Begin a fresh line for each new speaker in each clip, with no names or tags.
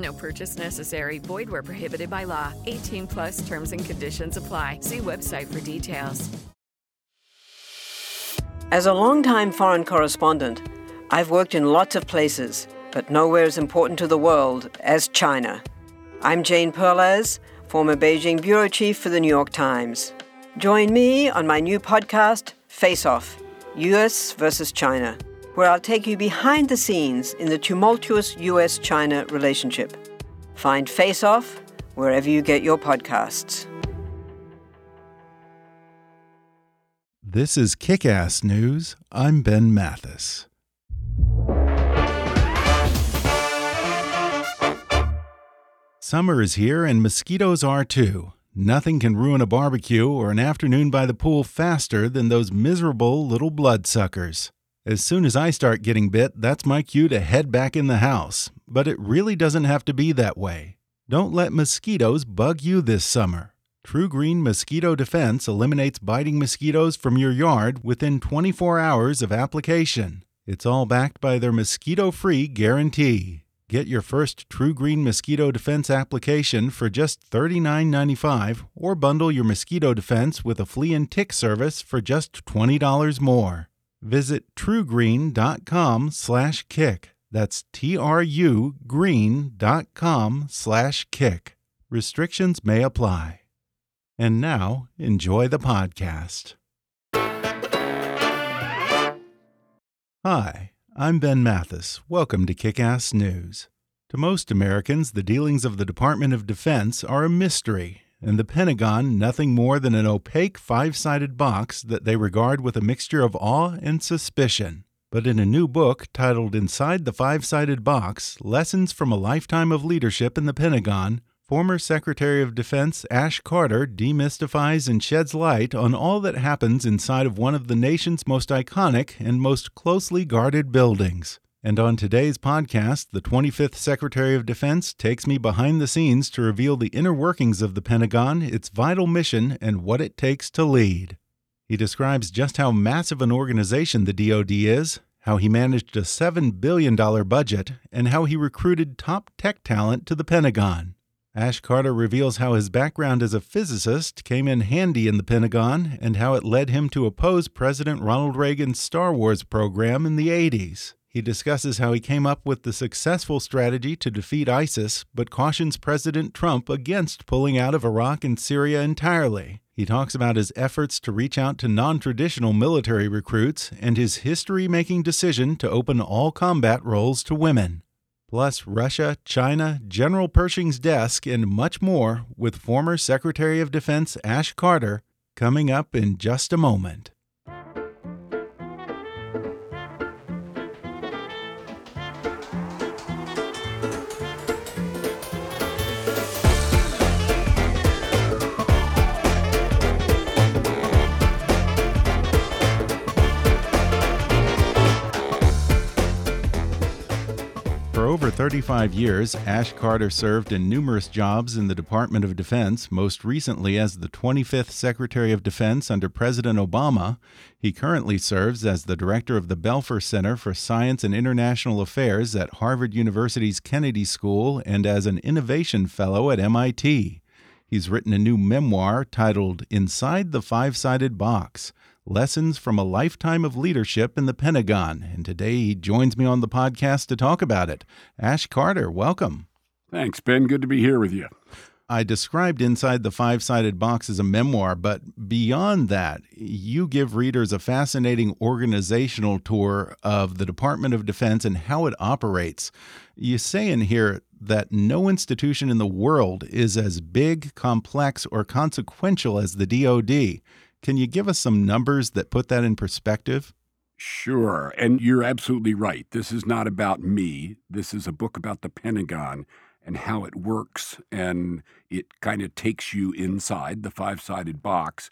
No purchase necessary. Void where prohibited by law. 18 plus terms and conditions apply. See website for details.
As a longtime foreign correspondent, I've worked in lots of places, but nowhere as important to the world as China. I'm Jane Perlez, former Beijing bureau chief for the New York Times. Join me on my new podcast, Face Off US versus China where I'll take you behind the scenes in the tumultuous US China relationship. Find Face Off wherever you get your podcasts.
This is Kick Ass News. I'm Ben Mathis. Summer is here and mosquitoes are too. Nothing can ruin a barbecue or an afternoon by the pool faster than those miserable little bloodsuckers. As soon as I start getting bit, that's my cue to head back in the house. But it really doesn't have to be that way. Don't let mosquitoes bug you this summer. TruGreen Mosquito Defense eliminates biting mosquitoes from your yard within 24 hours of application. It's all backed by their mosquito free guarantee. Get your first TruGreen Mosquito Defense application for just $39.95 or bundle your mosquito defense with a flea and tick service for just $20 more. Visit trugreen.com slash kick. That's T-R-U green.com slash kick. Restrictions may apply. And now, enjoy the podcast. Hi, I'm Ben Mathis. Welcome to Kick-Ass News. To most Americans, the dealings of the Department of Defense are a mystery and the Pentagon nothing more than an opaque five sided box that they regard with a mixture of awe and suspicion. But in a new book titled Inside the Five Sided Box Lessons from a Lifetime of Leadership in the Pentagon, former Secretary of Defense Ash Carter demystifies and sheds light on all that happens inside of one of the nation's most iconic and most closely guarded buildings. And on today's podcast, the 25th Secretary of Defense takes me behind the scenes to reveal the inner workings of the Pentagon, its vital mission, and what it takes to lead. He describes just how massive an organization the DoD is, how he managed a $7 billion budget, and how he recruited top tech talent to the Pentagon. Ash Carter reveals how his background as a physicist came in handy in the Pentagon and how it led him to oppose President Ronald Reagan's Star Wars program in the 80s. He discusses how he came up with the successful strategy to defeat ISIS, but cautions President Trump against pulling out of Iraq and Syria entirely. He talks about his efforts to reach out to non traditional military recruits and his history making decision to open all combat roles to women. Plus, Russia, China, General Pershing's desk, and much more with former Secretary of Defense Ash Carter coming up in just a moment. Over 35 years, Ash Carter served in numerous jobs in the Department of Defense, most recently as the 25th Secretary of Defense under President Obama. He currently serves as the director of the Belfer Center for Science and International Affairs at Harvard University's Kennedy School and as an Innovation Fellow at MIT. He's written a new memoir titled Inside the Five Sided Box Lessons from a Lifetime of Leadership in the Pentagon. And today he joins me on the podcast to talk about it. Ash Carter, welcome.
Thanks, Ben. Good to be here with you.
I described Inside the Five Sided Box as a memoir, but beyond that, you give readers a fascinating organizational tour of the Department of Defense and how it operates. You say in here that no institution in the world is as big, complex, or consequential as the DoD. Can you give us some numbers that put that in perspective?
Sure. And you're absolutely right. This is not about me. This is a book about the Pentagon and how it works. And it kind of takes you inside the five sided box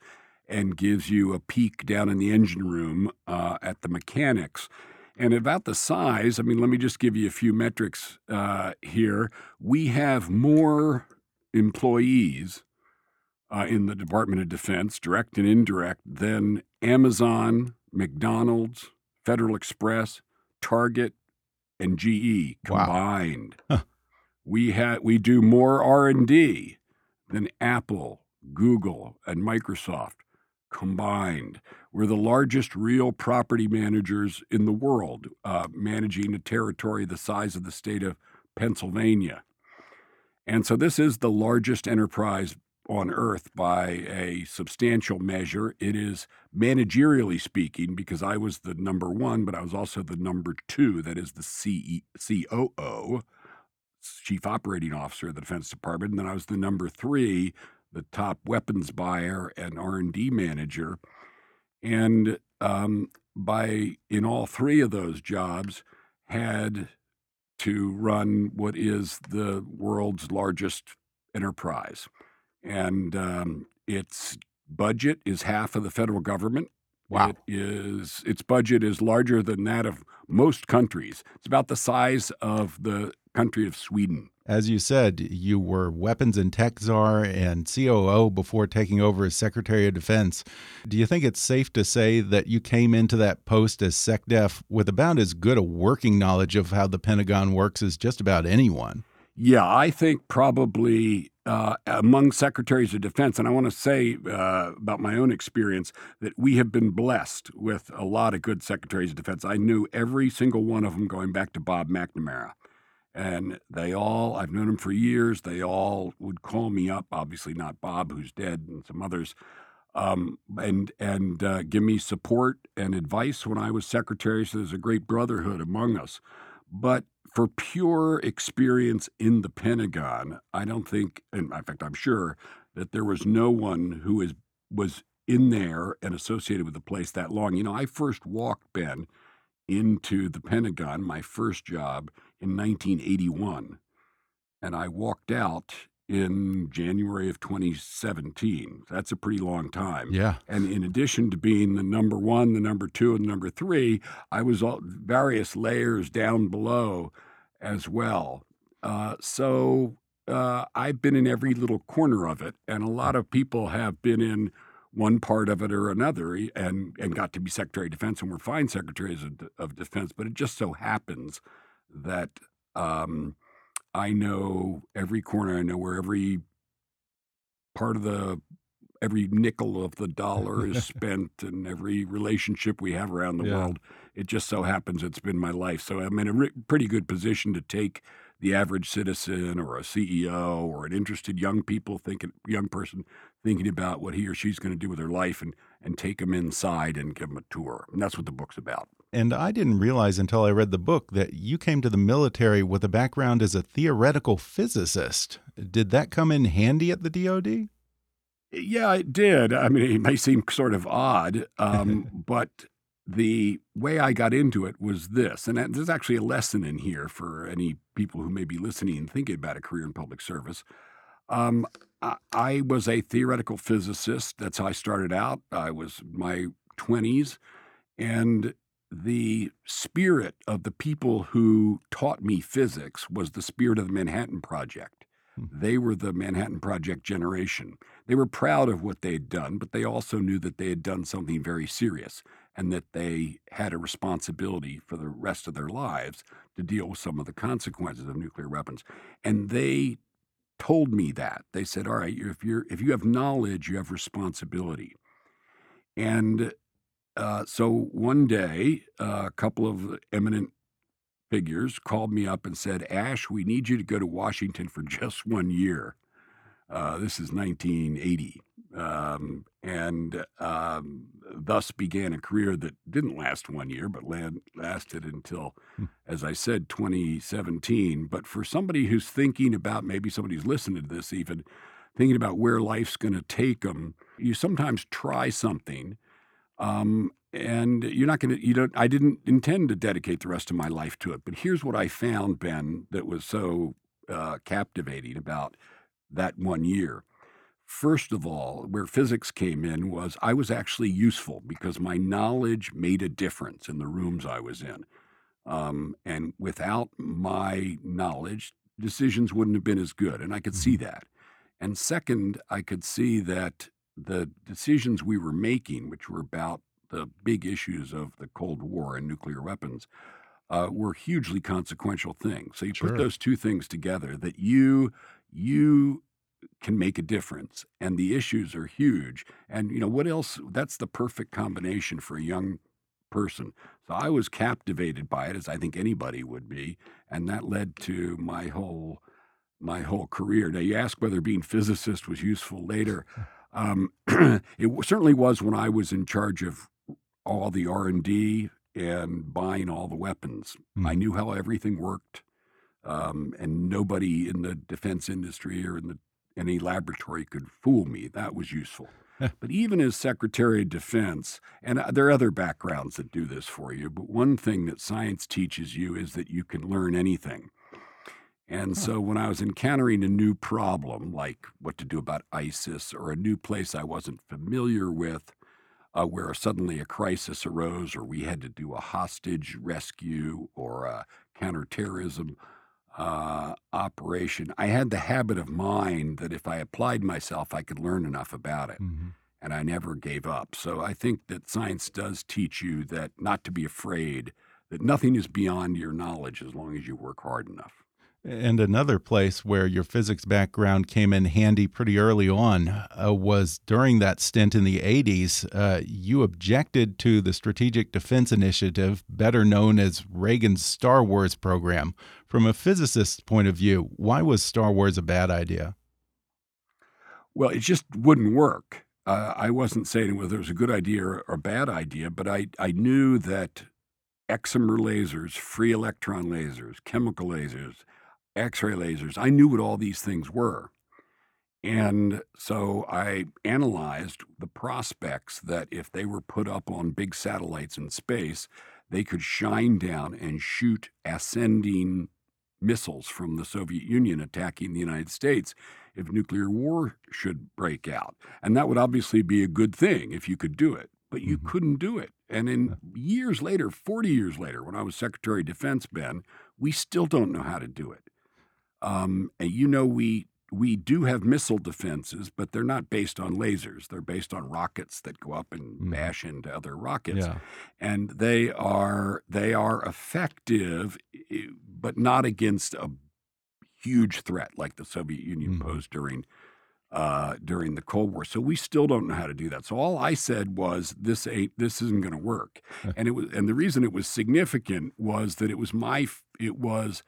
and gives you a peek down in the engine room uh, at the mechanics. And about the size, I mean, let me just give you a few metrics uh, here. We have more employees uh, in the Department of Defense, direct and indirect, then Amazon, McDonald's, Federal Express, Target, and GE combined.
Wow. Huh.
We ha- we do more R&D than Apple, Google, and Microsoft combined. We're the largest real property managers in the world, uh, managing a territory the size of the state of Pennsylvania. And so this is the largest enterprise on earth by a substantial measure. It is managerially speaking, because I was the number one, but I was also the number two, that is the CE, COO, Chief Operating Officer of the Defense Department. And then I was the number three, the top weapons buyer and R&D manager. And um, by in all three of those jobs, had to run what is the world's largest enterprise and um, its budget is half of the federal government.
Wow.
It is its budget is larger than that of most countries. It's about the size of the country of Sweden.
As you said, you were weapons and tech czar and COO before taking over as Secretary of Defense. Do you think it's safe to say that you came into that post as SecDef with about as good a working knowledge of how the Pentagon works as just about anyone?
Yeah, I think probably uh, among secretaries of defense, and I want to say uh, about my own experience that we have been blessed with a lot of good secretaries of defense. I knew every single one of them going back to Bob McNamara. And they all, I've known them for years. They all would call me up, obviously not Bob, who's dead, and some others, um, and and uh, give me support and advice when I was secretary. So there's a great brotherhood among us. But for pure experience in the Pentagon, I don't think, and in fact, I'm sure that there was no one who is was in there and associated with the place that long. You know, I first walked Ben into the Pentagon, my first job in 1981, and I walked out in January of 2017. That's a pretty long time.
Yeah.
And in addition to being the number one, the number two, and the number three, I was all, various layers down below as well. Uh, so uh, I've been in every little corner of it, and a lot of people have been in one part of it or another and, and got to be Secretary of Defense and were fine secretaries of, of Defense. But it just so happens that um, I know every corner, I know where every part of the every nickel of the dollar is spent and every relationship we have around the
Yeah.
world. It just so happens it's been my life. So I'm in a re- pretty good position to take the average citizen or a CEO or an interested young people thinking young person thinking about what he or she's going to do with their life and and take them inside and give them a tour. And that's what the book's about.
And I didn't realize until I read the book that you came to the military with a background as a theoretical physicist. Did that come in handy at the DoD?
Yeah, it did. I mean, it may seem sort of odd, um, but the way I got into it was this, and there's actually a lesson in here for any people who may be listening and thinking about a career in public service. Um, I, I was a theoretical physicist. That's how I started out. I was my 20s, and the spirit of the people who taught me physics was the spirit of the Manhattan Project. They were the Manhattan Project generation. They were proud of what they'd done, but they also knew that they had done something very serious and that they had a responsibility for the rest of their lives to deal with some of the consequences of nuclear weapons. And they told me that. They said, "All right, if you're if you have knowledge, you have responsibility." And uh, so one day, uh, a couple of eminent figures called me up and said, Ash, we need you to go to Washington for just one year. Uh, this is 1980. Um, and um, thus began a career that didn't last one year, but land, lasted until, as I said, 2017. But for somebody who's thinking about, maybe somebody who's listening to this even, thinking about where life's going to take them, you sometimes try something um, and you're not going to you don't i didn't intend to dedicate the rest of my life to it but here's what i found ben that was so uh, captivating about that one year. First of all, where physics came in was I was actually useful because my knowledge made a difference in the rooms I was in. Um, and without my knowledge, decisions wouldn't have been as good. And I could see that. And second, I could see that the decisions we were making, which were about the big issues of the Cold War and nuclear weapons, uh, were hugely consequential things. So you
Sure.
put those two things together that you you can make a difference and the issues are huge and you know what else that's the perfect combination for a young person so i was captivated by it as i think anybody would be and that led to my whole my whole career now you ask whether being physicist was useful later um, it certainly was when i was in charge of all the r&d and buying all the weapons i
Mhm.
knew how everything worked um, and nobody in the defense industry or in the any laboratory could fool me. That was useful. but even as Secretary of Defense, and uh, there are other backgrounds that do this for you, but one thing that science teaches you is that you can learn anything. And so when I was encountering a new problem, like what to do about ISIS or a new place I wasn't familiar with, uh, where suddenly a crisis arose or we had to do a hostage rescue or a counterterrorism uh, operation, I had the habit of mind that if I applied myself, I could learn enough about it.
Mhm.
And I never gave up. So I think that science does teach you that not to be afraid, that nothing is beyond your knowledge as long as you work hard enough.
And another place where your physics background came in handy pretty early on uh, was during that stint in the 80s. Uh, you objected to the Strategic Defense Initiative, better known as Reagan's Star Wars program. From a physicist's point of view, why was Star Wars a bad idea?
Well, it just wouldn't work. Uh, I wasn't saying whether it was a good idea or a bad idea, but I, I knew that excimer lasers, free electron lasers, chemical lasers, X ray lasers, I knew what all these things were. And so I analyzed the prospects that if they were put up on big satellites in space, they could shine down and shoot ascending missiles from the Soviet Union attacking the United States if nuclear war should break out. And that would obviously be a good thing if you could do it, but you
Mhm.
couldn't do it. And in years later, 40 years later, when I was Secretary of Defense, Ben, we still don't know how to do it. Um, and you know, we we do have missile defenses, but they're not based on lasers. They're based on rockets that go up and
Mhm.
bash into other rockets
Yeah.
and they are they are effective, but not against a huge threat like the Soviet Union
Mhm.
posed during uh, during the Cold War. So we still don't know how to do that. So all I said was this ain't this isn't going to work, and it was and the reason it was significant was that it was my it was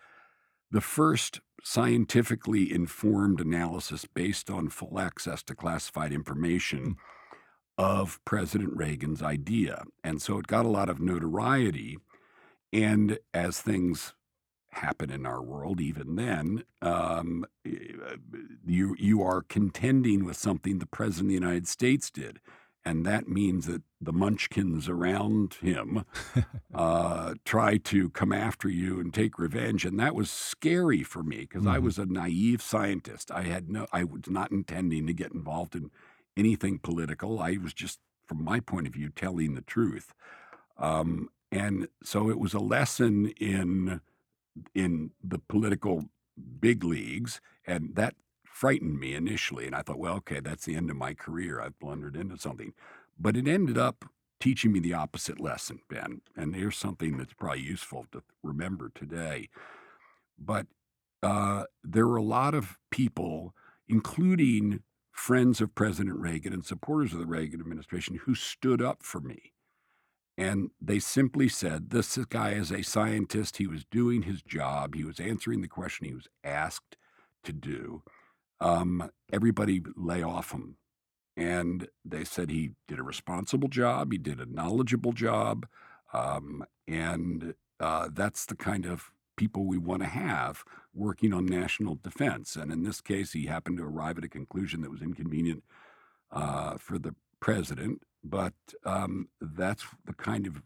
the first scientifically informed analysis based on full access to classified information of President Reagan's idea. And so it got a lot of notoriety. And as things happen in our world, even then, um, eh, you, you are contending with something the President of the United States did. And that means that the munchkins around him uh, try to come after you and take revenge. And that was scary for me because I
Mhm.
was a naive scientist. I had no, I was not intending to get involved in anything political. I was just, from my point of view, telling the truth. Um, and so it was a lesson in in the political big leagues, and that frightened me initially. And I thought, well, okay, that's the end of my career. I've blundered into something. But it ended up teaching me the opposite lesson, Ben. And here's something that's probably useful to remember today. But uh, there were a lot of people, including friends of President Reagan and supporters of the Reagan administration, who stood up for me. And they simply said, This guy is a scientist. He was doing his job. He was answering the question he was asked to do. Um, everybody lay off him. And they said he did a responsible job, he did a knowledgeable job. Um, and uh, that's the kind of people we want to have working on national defense. And in this case, he happened to arrive at a conclusion that was inconvenient uh, for the president. But um, that's the kind of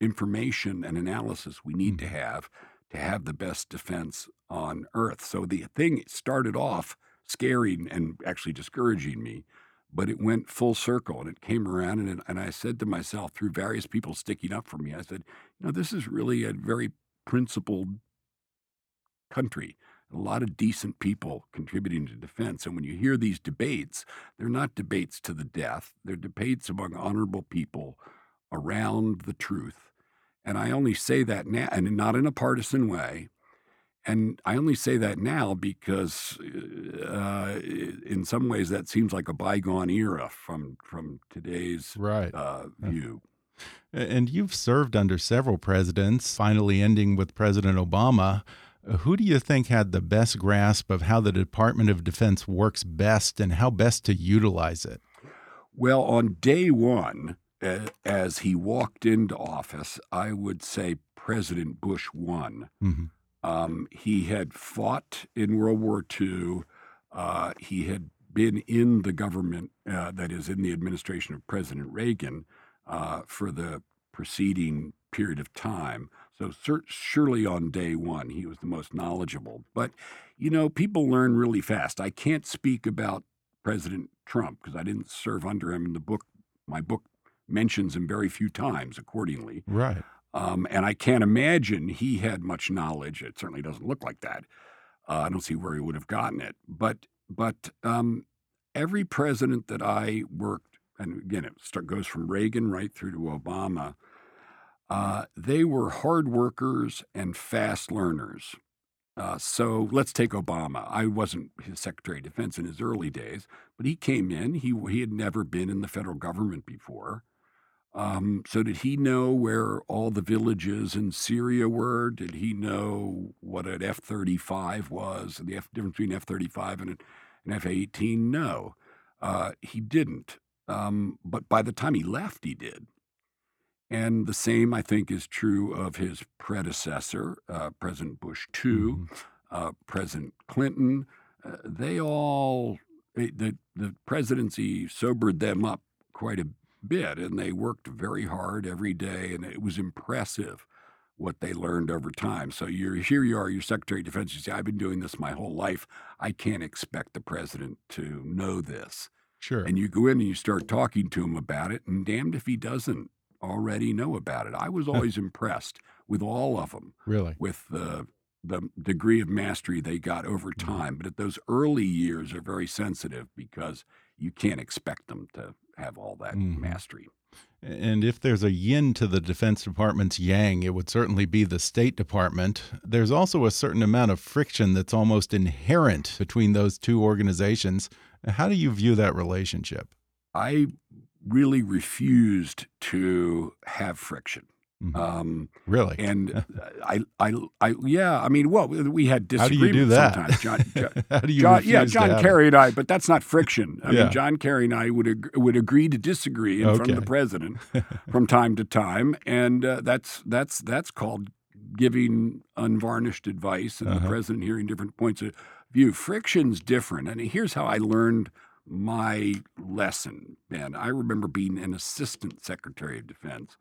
information and analysis we need to have to have the best defense on earth. So the thing started off scary and actually discouraging me, but it went full circle and it came around. And, and I said to myself, through various people sticking up for me, I said, you know, this is really a very principled country. A lot of decent people contributing to defense. And when you hear these debates, they're not debates to the death, they're debates among honorable people around the truth. And I only say that now, and not in a partisan way. And I only say that now because, uh, in some ways, that seems like a bygone era from from today's
right.
uh, view.
And you've served under several presidents, finally ending with President Obama. Who do you think had the best grasp of how the Department of Defense works best and how best to utilize it?
Well, on day one, as he walked into office, I would say President Bush won.
Mm -hmm.
Um, he had fought in World War II. Uh, he had been in the government, uh, that is, in the administration of President Reagan uh, for the preceding period of time. So surely on day one, he was the most knowledgeable. But, you know, people learn really fast. I can't speak about President Trump because I didn't serve under him in the book. My book mentions him very few times, accordingly.
Right.
Um, and I can't imagine he had much knowledge. It certainly doesn't look like that. Uh, I don't see where he would have gotten it. But but um, every president that I worked, and again, it start, goes from Reagan right through to Obama. Uh, they were hard workers and fast learners. Uh, so let's take Obama. I wasn't his Secretary of Defense in his early days, but he came in. He he had never been in the federal government before. Um, so did he know where all the villages in Syria were? Did he know what an F thirty five was? The F, difference between F thirty five and an F eighteen? No, uh, he didn't. Um, but by the time he left, he did. And the same, I think, is true of his predecessor, uh, President Bush II, mm-hmm. uh, President Clinton. Uh, they all, the, the presidency sobered them up quite a bit, and they worked very hard every day, and it was impressive what they learned over time. So you're here you are, you're Secretary of Defense. You say, I've been doing this my whole life. I can't expect the president to know this.
Sure.
And you go in and you start talking to him about it, and damned if he doesn't already know about it. I was always impressed with all of them.
Really?
With the the degree of mastery they got over mm-hmm. time. But at those early years are very sensitive because you can't expect them to have all that mm-hmm. mastery.
And if there's a yin to the Defense Department's yang, it would certainly be the State Department. There's also a certain amount of friction that's almost inherent between those two organizations. How do you view that relationship?
I really refused to have friction.
Mm-hmm. Um, really?
And I, I, I, yeah. I mean, well, we had disagreements
How do you do that?
sometimes. John,
John, How do you?
John, yeah, John Kerry and I. But that's not friction. I
yeah.
mean, John Kerry and I would ag- would agree to disagree in
okay.
front of the president from time to time, and uh, that's that's that's called giving unvarnished advice, and uh-huh. the president hearing different points of view. Friction's different, and here's how I learned my lesson, Ben. I remember being an assistant secretary of defense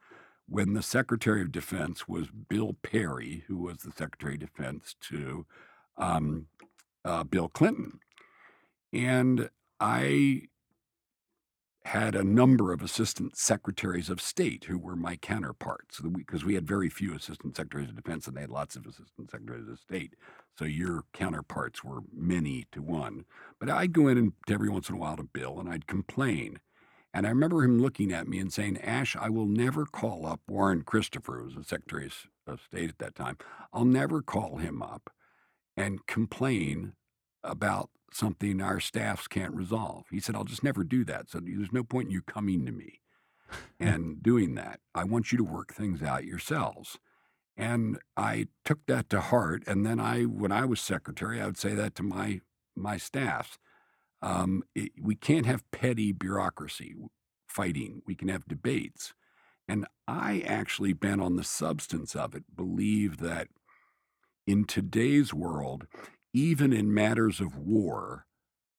when the secretary of defense was Bill Perry, who was the secretary of defense to um, uh, Bill Clinton. And I had a number of assistant secretaries of state who were my counterparts because we, we, had very few assistant secretaries of defense and they had lots of assistant secretaries of state. So your counterparts were many to one. But I'd go in and every once in a while to Bill and I'd complain. And I remember him looking at me and saying, Ash, I will never call up Warren Christopher, who was the Secretary of uh, State at that time. I'll never call him up and complain about something our staffs can't resolve. He said, I'll just never do that. So there's no point in you coming to me and doing that. I want you to work things out yourselves. And I took that to heart. And then I, when I was secretary, I would say that to my my staffs. Um, it, we can't have petty bureaucracy fighting. We can have debates. And I actually been on the substance of it, believe that in today's world, even in matters of war,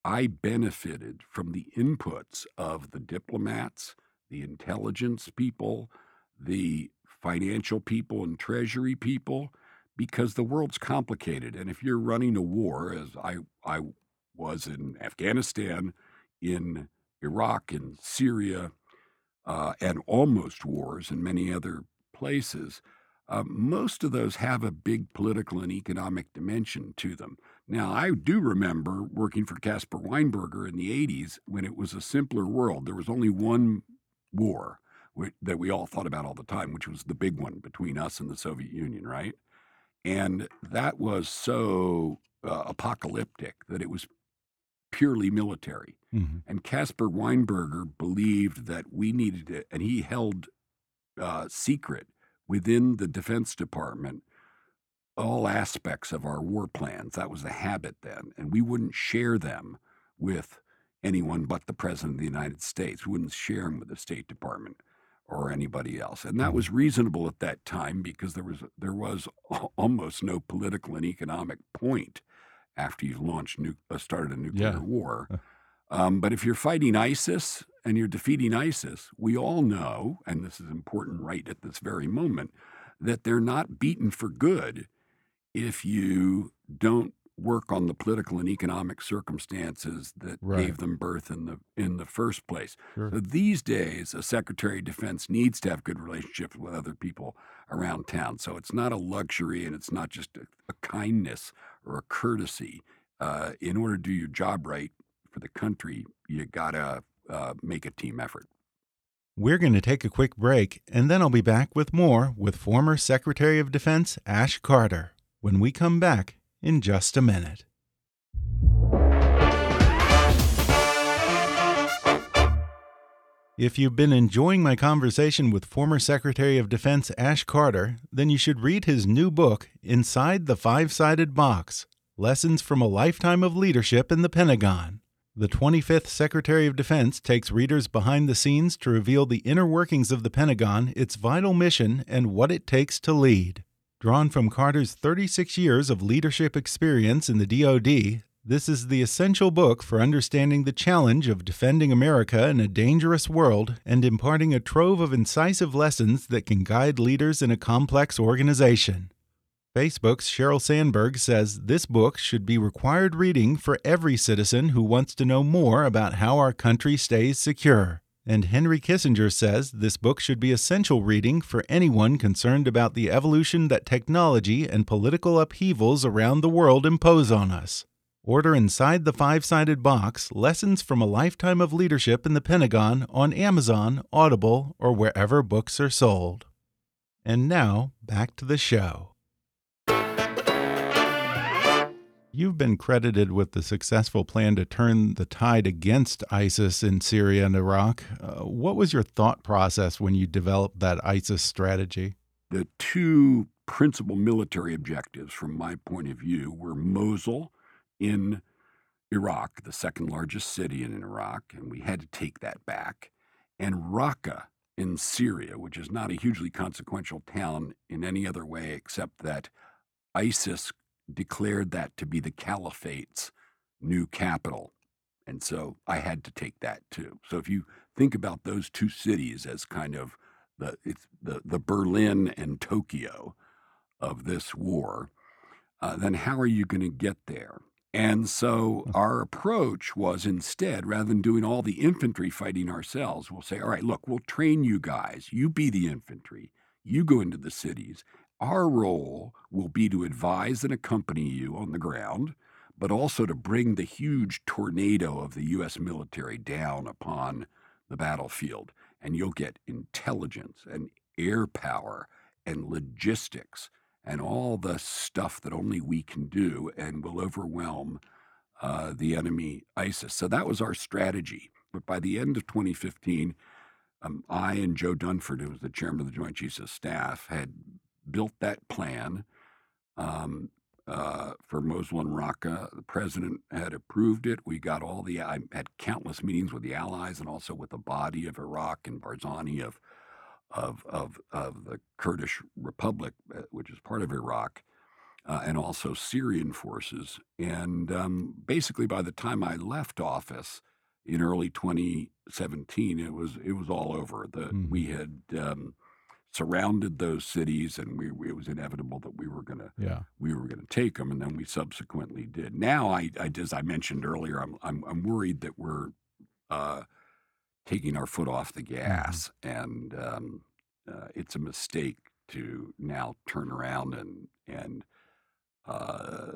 I benefited from the inputs of the diplomats, the intelligence people, the financial people and treasury people, because the world's complicated. And if you're running a war, as I, I was in Afghanistan, in Iraq, in Syria, uh, and almost wars in many other places, uh, most of those have a big political and economic dimension to them. Now, I do remember working for Caspar Weinberger in the 80s when it was a simpler world. There was only one war that we all thought about all the time, which was the big one between us and the Soviet Union, right? And that was so uh, apocalyptic that it was purely military. Mm-hmm. And Caspar Weinberger believed that we needed it, and he held uh, secret within the Defense Department all aspects of our war plans. That was the habit then. And we wouldn't share them with anyone but the President of the United States. We wouldn't share them with the State Department or anybody else. And that was reasonable at that time because there was there was almost no political and economic point after you've launched nu- uh, started a nuclear yeah. war. Um, but if you're fighting ISIS and you're defeating ISIS, we all know, and this is important right at this very moment, that they're not beaten for good if you don't work on the political and economic circumstances that right. gave them birth in the in the first place. Sure. So these days, a Secretary of Defense needs to have good relationships with other people around town. So it's not a luxury and it's not just a, a kindness or a courtesy. Uh, in order to do your job right for the country, you gotta uh, make a team effort.
We're going to take a quick break, and then I'll be back with more with former Secretary of Defense Ash Carter when we come back in just a minute. If you've been enjoying my conversation with former Secretary of Defense Ash Carter, then you should read his new book, Inside the Five Sided Box Lessons from a Lifetime of Leadership in the Pentagon. The 25th Secretary of Defense takes readers behind the scenes to reveal the inner workings of the Pentagon, its vital mission, and what it takes to lead. Drawn from Carter's 36 years of leadership experience in the DoD, this is the essential book for understanding the challenge of defending America in a dangerous world and imparting a trove of incisive lessons that can guide leaders in a complex organization. Facebook's Sheryl Sandberg says this book should be required reading for every citizen who wants to know more about how our country stays secure. And Henry Kissinger says this book should be essential reading for anyone concerned about the evolution that technology and political upheavals around the world impose on us. Order Inside the Five Sided Box Lessons from a Lifetime of Leadership in the Pentagon on Amazon, Audible, or wherever books are sold. And now, back to the show. You've been credited with the successful plan to turn the tide against ISIS in Syria and Iraq. Uh, what was your thought process when you developed that ISIS strategy?
The two principal military objectives, from my point of view, were Mosul in Iraq, the second largest city in Iraq, and we had to take that back, and Raqqa in Syria, which is not a hugely consequential town in any other way except that ISIS declared that to be the caliphate's new capital. And so I had to take that too. So if you think about those two cities as kind of the it's the, the Berlin and Tokyo of this war, uh, then how are you going to get there? And so hmm. our approach was instead, rather than doing all the infantry fighting ourselves, we'll say, all right, look, we'll train you guys. You be the infantry. You go into the cities. Our role will be to advise and accompany you on the ground, but also to bring the huge tornado of the U.S. military down upon the battlefield. And you'll get intelligence and air power and logistics and all the stuff that only we can do and will overwhelm uh, the enemy ISIS. So that was our strategy. But by the end of 2015, um, I and Joe Dunford, who was the chairman of the Joint Chiefs of Staff, had built that plan um, uh, for Mosul and Raqqa. The president had approved it. We got all the, I had countless meetings with the allies and also with Abadi of Iraq and Barzani of of, of, of the Kurdish Republic, uh, which is part of Iraq, uh, and also Syrian forces. And um, basically, by the time I left office in early 2017, it was it was all over. The, mm-hmm. We had um, surrounded those cities, and we, it was inevitable that we were going to
Yeah.
we were going to take them, and then we subsequently did. Now, I, I as I mentioned earlier, I'm I'm, I'm worried that we're uh, taking our foot off the gas, and um, uh, it's a mistake to now turn around and and uh,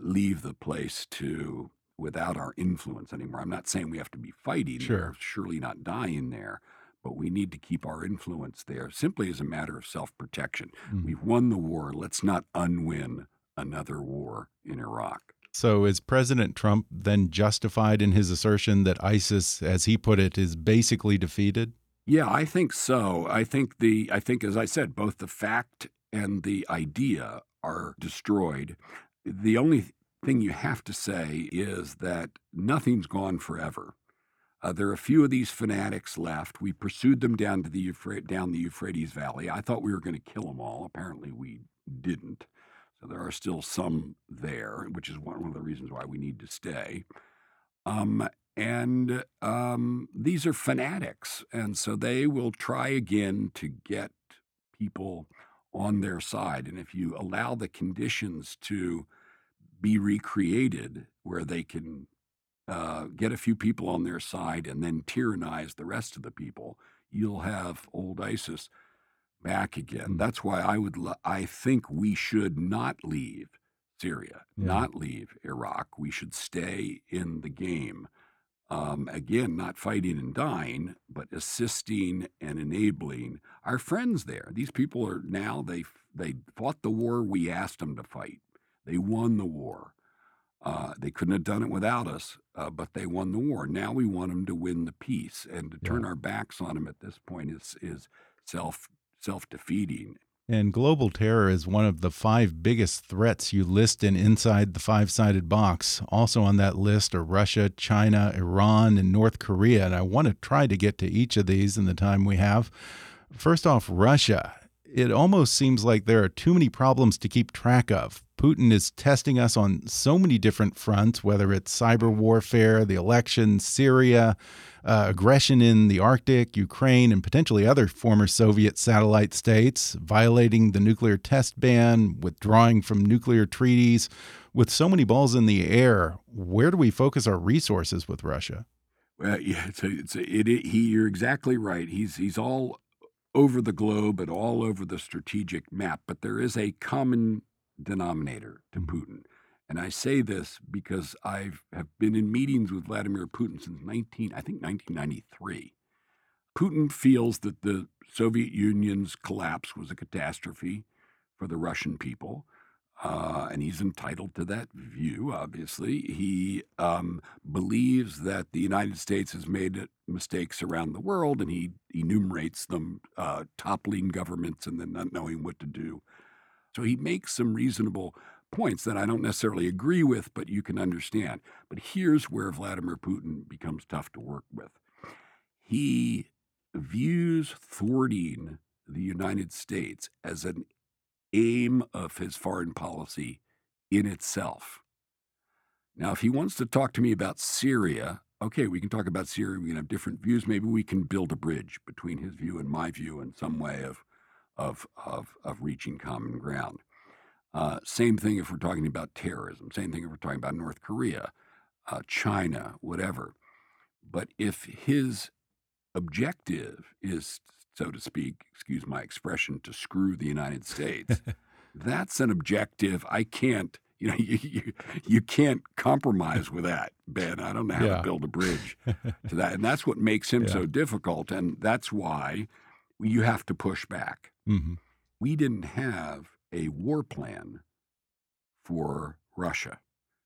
leave the place to without our influence anymore. I'm not saying we have to be fighting.
Sure.
Surely not dying there, but we need to keep our influence there simply as a matter of self protection.
Mhm.
We've won the war. Let's not unwin another war in Iraq.
So is President Trump then justified in his assertion that ISIS, as he put it, is basically defeated?
Yeah, I think so. I think the I think as I said, both the fact and the idea are destroyed. The only thing you have to say is that nothing's gone forever. Uh, there are a few of these fanatics left. We pursued them down to the Euphra- down the Euphrates Valley. I thought we were going to kill them all. Apparently, we didn't. So there are still some there, which is one, one of the reasons why we need to stay. Um, and um, these are fanatics, and so they will try again to get people on their side. And if you allow the conditions to be recreated where they can uh, get a few people on their side and then tyrannize the rest of the people, you'll have old ISIS back again.
Mm.
That's why I would. I think we should not leave Syria,
Yeah.
not leave Iraq. We should stay in the game. Um, again, not fighting and dying, but assisting and enabling our friends there. These people are now they they fought the war we asked them to fight. They won the war. Uh, they couldn't have done it without us, uh, but they won the war. Now we want them to win the peace, and to turn our backs on them at this point is is self self defeating.
And global terror is one of the five biggest threats you list in Inside the Five Sided Box. Also on that list are Russia, China, Iran, and North Korea. And I want to try to get to each of these in the time we have. First off, Russia. It almost seems like there are too many problems to keep track of. Putin is testing us on so many different fronts, whether it's cyber warfare, the election, Syria, uh, aggression in the Arctic, Ukraine, and potentially other former Soviet satellite states, violating the nuclear test ban, withdrawing from nuclear treaties. With so many balls in the air, where do we focus our resources with Russia?
Well, yeah, it's a, it's a, it, it, he. You're exactly right. He's he's all over the globe and all over the strategic map. But there is a common denominator to
Mhm.
Putin, and I say this because I've have been in meetings with Vladimir Putin since 19, I think 1993. Putin feels that the Soviet Union's collapse was a catastrophe for the Russian people. Uh, and he's entitled to that view, obviously. He um, believes that the United States has made mistakes around the world, and he enumerates them, uh, toppling governments and then not knowing what to do. So he makes some reasonable points that I don't necessarily agree with, but you can understand. But here's where Vladimir Putin becomes tough to work with. He views thwarting the United States as an aim of his foreign policy in itself. Now, if he wants to talk to me about Syria, okay, we can talk about Syria. We can have different views. Maybe we can build a bridge between his view and my view in some way of, of, of, of reaching common ground. Uh, same thing if we're talking about terrorism. Same thing if we're talking about North Korea, uh, China, whatever. But if his objective is, so to speak, excuse my expression, to screw the United States, that's an objective I can't. You know, you, you, you can't compromise with that, Ben. I don't know how
Yeah.
to build a bridge to that. And that's what makes him
Yeah.
so difficult. And that's why you have to push back.
hmm
We didn't have a war plan for Russia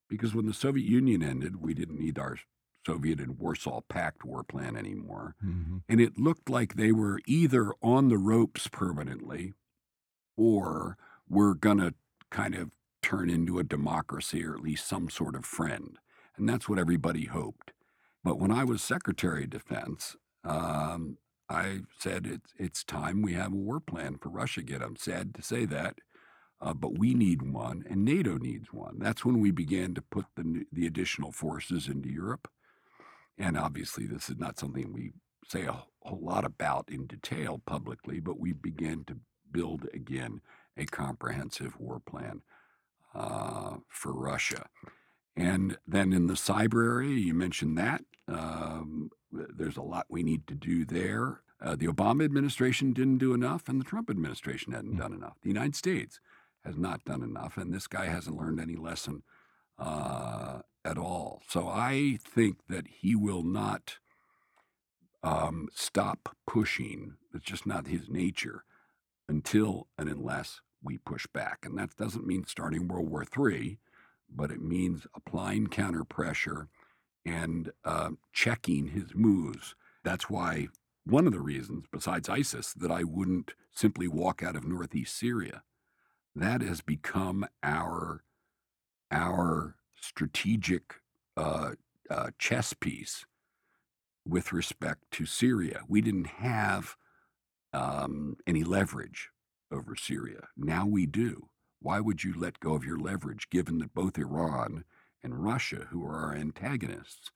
because when the Soviet Union ended, we didn't need our Soviet and Warsaw Pact war plan anymore.
hmm
And it looked like they were either on the ropes permanently or were going to kind of turn into a democracy or at least some sort of friend. And that's what everybody hoped. But when I was Secretary of Defense, um, I said it's, it's time we have a war plan for Russia again. I'm sad to say that, uh, but we need one, and NATO needs one. That's when we began to put the, the additional forces into Europe. And obviously, this is not something we say a whole lot about in detail publicly, but we began to build again a comprehensive war plan uh, for Russia. And then in the cyber area, you mentioned that. Um, there's a lot we need to do there. Uh, the Obama administration didn't do enough, and the Trump administration hadn't mm. done enough. The United States has not done enough, and this guy hasn't learned any lesson uh, at all. So I think that he will not um, stop pushing. It's just not his nature until and unless we push back. And that doesn't mean starting World War III, but it means applying counter pressure and uh, checking his moves. That's why one of the reasons, besides ISIS, that I wouldn't simply walk out of northeast Syria. That has become our our strategic uh, uh, chess piece with respect to Syria. We didn't have um, any leverage over Syria. Now we do. Why would you let go of your leverage given that both Iran and Russia, who are our antagonists,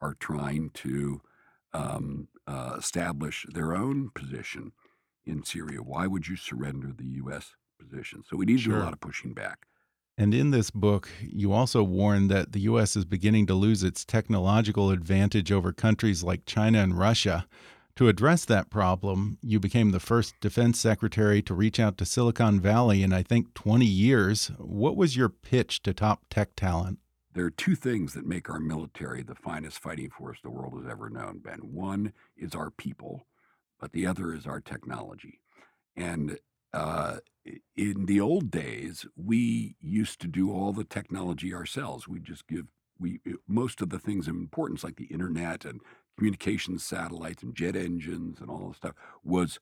are trying to um, uh, establish their own position in Syria? Why would you surrender the U.S. position? So we need sure. to do a lot of pushing back.
And in this book, you also warn that the U.S. is beginning to lose its technological advantage over countries like China and Russia. To address that problem, you became the first defense secretary to reach out to Silicon Valley in, I think, 20 years. What was your pitch to top tech talent?
There are two things that make our military the finest fighting force the world has ever known, Ben. One is our people, but the other is our technology. And uh, in the old days, we used to do all the technology ourselves. We just give we most of the things of importance, like the internet and communications satellites and jet engines and all this stuff, was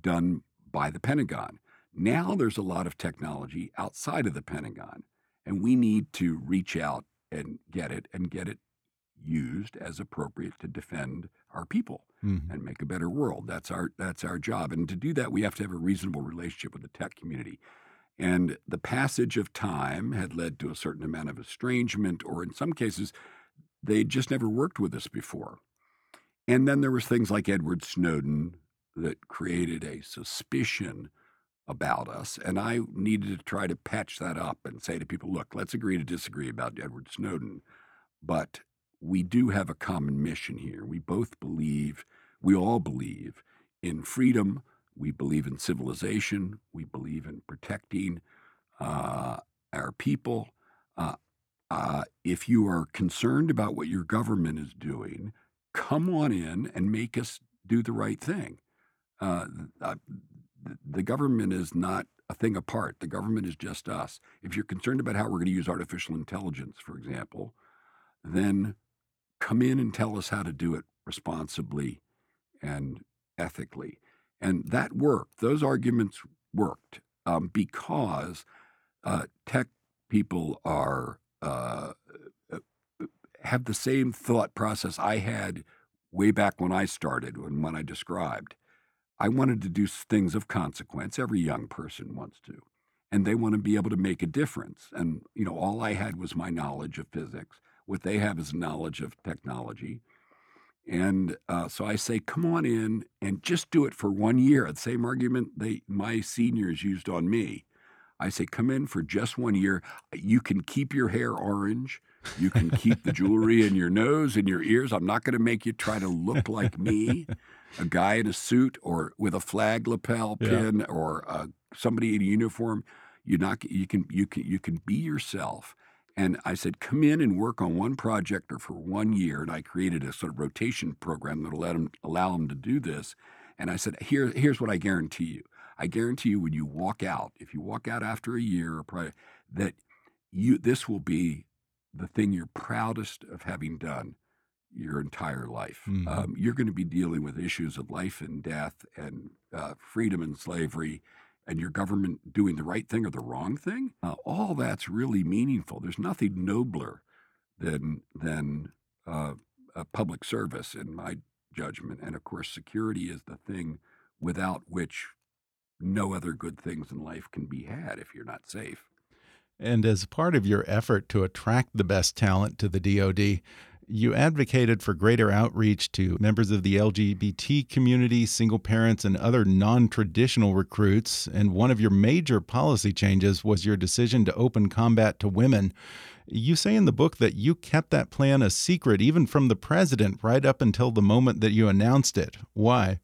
done by the Pentagon. Now there's a lot of technology outside of the Pentagon, and we need to reach out and get it and get it used as appropriate to defend our people mm-hmm. and make a better world. That's our that's our job. And to do that, we have to have a reasonable relationship with the tech community. And the passage of time had led to a certain amount of estrangement, or in some cases, they just never worked with us before. And then there was things like Edward Snowden that created a suspicion about us. And I needed to try to patch that up and say to people, look, let's agree to disagree about Edward Snowden. But we do have a common mission here. We both believe, we all believe in freedom. We believe in civilization. We believe in protecting uh, our people. Uh, uh, if you are concerned about what your government is doing, come on in and make us do the right thing. Uh, uh, the government is not a thing apart. The government is just us. If you're concerned about how we're going to use artificial intelligence, for example, then come in and tell us how to do it responsibly and ethically. And that worked. Those arguments worked um, because uh, tech people are uh, uh, have the same thought process I had way back when I started and when I described. I wanted to do things of consequence. Every young person wants to. And they want to be able to make a difference. And, you know, all I had was my knowledge of physics. What they have is knowledge of technology. And uh, so I say, come on in and just do it for one year. The same argument they my seniors used on me. I say, come in for just one year. You can keep your hair orange. You can keep the jewelry in your nose and your ears. I'm not going to make you try to look like me, a guy in a suit or with a flag lapel pin yeah. or uh, somebody in a uniform. You're not. You can. You can. You can be yourself. And I said, come in and work on one project or for one year. And I created a sort of rotation program that will let them, allow them to do this. And I said, Here, here's what I guarantee you. I guarantee you when you walk out, if you walk out after a year, that you this will be the thing you're proudest of having done your entire life. Mm-hmm. Um, you're going to be dealing with issues of life and death and uh, freedom and slavery and your government doing the right thing or the wrong thing, uh, all that's really meaningful. There's nothing nobler than than uh, public service, in my judgment. And of course, security is the thing without which no other good things in life can be had if you're not safe.
And as part of your effort to attract the best talent to the DoD, You advocated for greater outreach to members of the LGBT community, single parents, and other non traditional recruits. And one of your major policy changes was your decision to open combat to women. You say in the book that you kept that plan a secret, even from the president, right up until the moment that you announced it. Why?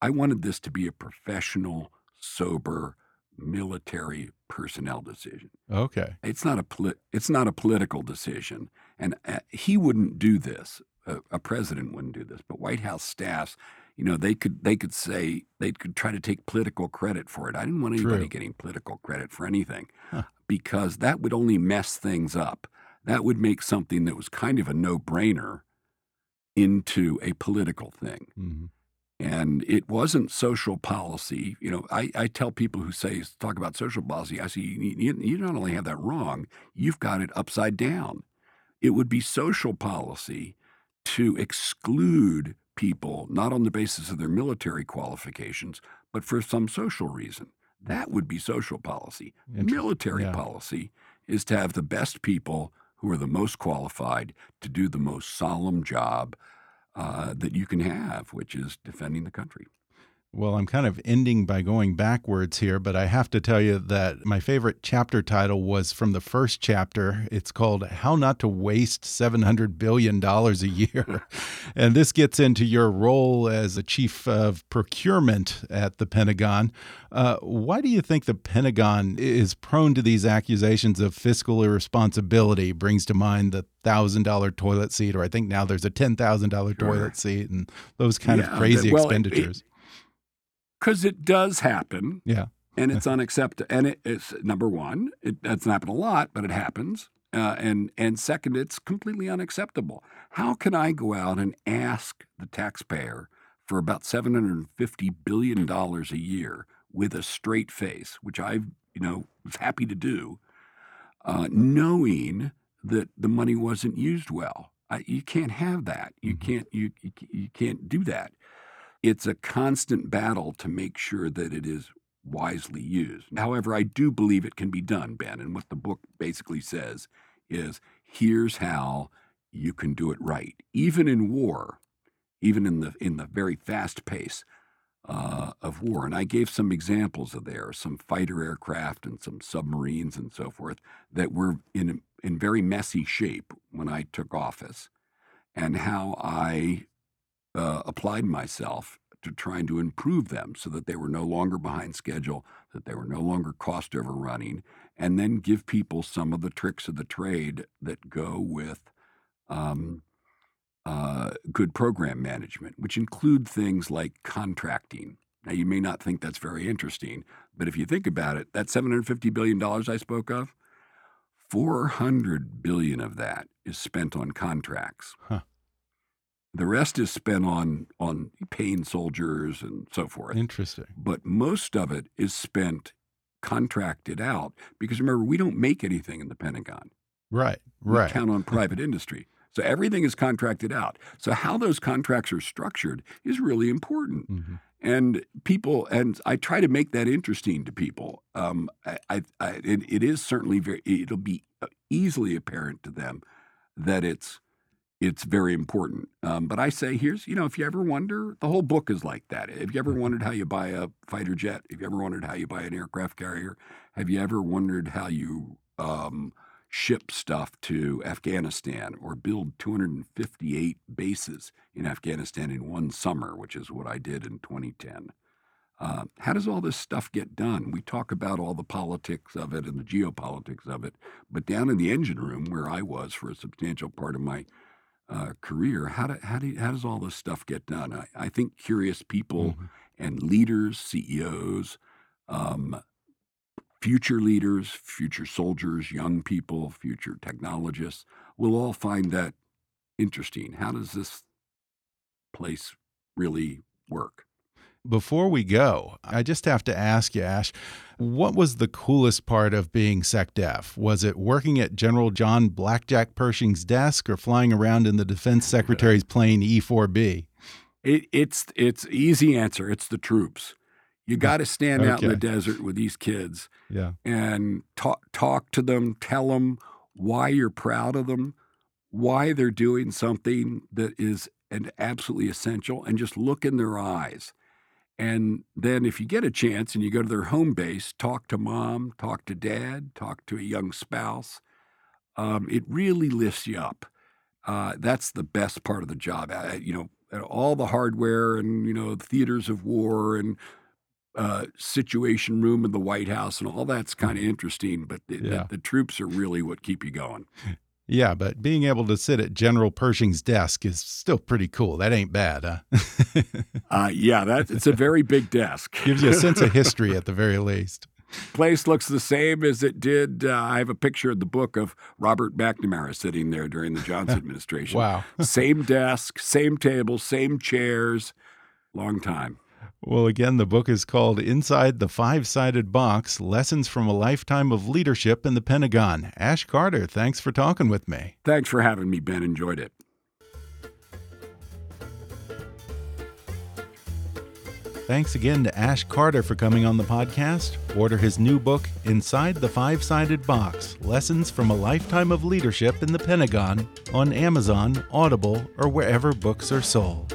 I wanted this to be a professional, sober, military personnel decision.
Okay.
It's not a it's not a political decision, and uh, he wouldn't do this. A, a, president wouldn't do this, but White House staffs, you know, they could they could say they could try to take political credit for it. I didn't want anybody
True.
getting political credit for anything
Huh.
because that would only mess things up. That would make something that was kind of a no-brainer into a political thing
hmm
and it wasn't social policy. You know, I, I tell people who say talk about social policy, I say you, you, you not only have that wrong, you've got it upside down. It would be social policy to exclude people not on the basis of their military qualifications, but for some social reason. That would be social policy. Military
yeah.
policy is to have the best people who are the most qualified to do the most solemn job uh, that you can have, which is defending the country.
Well, I'm kind of ending by going backwards here, but I have to tell you that my favorite chapter title was from the first chapter. It's called How Not to Waste $700 Billion a Year. and this gets into your role as a chief of procurement at the Pentagon. Uh, why do you think the Pentagon is prone to these accusations of fiscal irresponsibility? Brings to mind the $1,000 toilet seat, or I think now there's a $10,000
Sure.
toilet seat, and those kind
Yeah,
of crazy
well, it-
expenditures.
Because it does happen,
yeah.
and it's unacceptable. And it, it's number one, it doesn't happen a lot, but it happens. Uh, and and second, it's completely unacceptable. How can I go out and ask the taxpayer for about seven hundred and fifty billion dollars a year with a straight face, which I you know was happy to do, uh, knowing that the money wasn't used well? I, you can't have that. You
Mhm.
can't you, you you can't do that. It's a constant battle to make sure that it is wisely used. However, I do believe it can be done, Ben. And what the book basically says is here's how you can do it right. Even in war, even in the in the very fast pace uh, of war. And I gave some examples of there, some fighter aircraft and some submarines and so forth that were in in very messy shape when I took office, and how I uh, applied myself to trying to improve them so that they were no longer behind schedule, that they were no longer cost overrunning, and then give people some of the tricks of the trade that go with um, uh, good program management, which include things like contracting. Now, you may not think that's very interesting, but if you think about it, that $750 billion I spoke of, 400 billion of that is spent on contracts.
Huh.
The rest is spent on on paying soldiers and so forth.
Interesting.
But most of it is spent contracted out because remember we don't make anything in the Pentagon.
Right.
We
Right.
count on private industry. So everything is contracted out. So how those contracts are structured is really important.
hmm
And people, and I try to make that interesting to people. Um, I, I, I it, it is certainly very. It'll be uh, easily apparent to them that it's it's very important. Um, but I say, here's you know, if you ever wonder, the whole book is like that. Have you ever wondered how you buy a fighter jet? Have you ever wondered how you buy an aircraft carrier? Have you ever wondered how you um, ship stuff to Afghanistan or build 258 bases in Afghanistan in one summer, which is what I did in 2010. Uh, how does all this stuff get done? We talk about all the politics of it and the geopolitics of it, but down in the engine room where I was for a substantial part of my uh, career, how, do, how, do, how does all this stuff get done? I, I think curious people
Mhm.
and leaders, CEOs, um, future leaders, future soldiers, young people, future technologists will all find that interesting. How does this place really work?
Before we go, I just have to ask you, Ash, what was the coolest part of being SecDef? Was it working at General John Blackjack Pershing's desk or flying around in the Defense Secretary's plane E 4B?
It, it's it's easy answer. It's the troops. You got to stand out in the desert with these kids
Yeah.
and talk talk to them, tell them why you're proud of them, why they're doing something that is an absolutely essential and just look in their eyes. And then, if you get a chance and you go to their home base, talk to mom, talk to dad, talk to a young spouse, um, it really lifts you up. Uh, that's the best part of the job. Uh, you know, all the hardware and you know theaters of war and uh, situation room in the White House and all that's kind of interesting. But the, yeah. the, the troops are really what keep you going.
Yeah, but being able to sit at General Pershing's desk is still pretty cool. That ain't bad, huh?
uh, yeah, that it's a very big desk.
Gives you a sense of history at the very least.
Place looks the same as it did. Uh, I have a picture in the book of Robert McNamara sitting there during the Johnson administration.
wow.
same desk, same table, same chairs. Long time.
Well, again, the book is called Inside the Five Sided Box Lessons from a Lifetime of Leadership in the Pentagon. Ash Carter, thanks for talking with me.
Thanks for having me, Ben. Enjoyed it.
Thanks again to Ash Carter for coming on the podcast. Order his new book, Inside the Five Sided Box Lessons from a Lifetime of Leadership in the Pentagon, on Amazon, Audible, or wherever books are sold.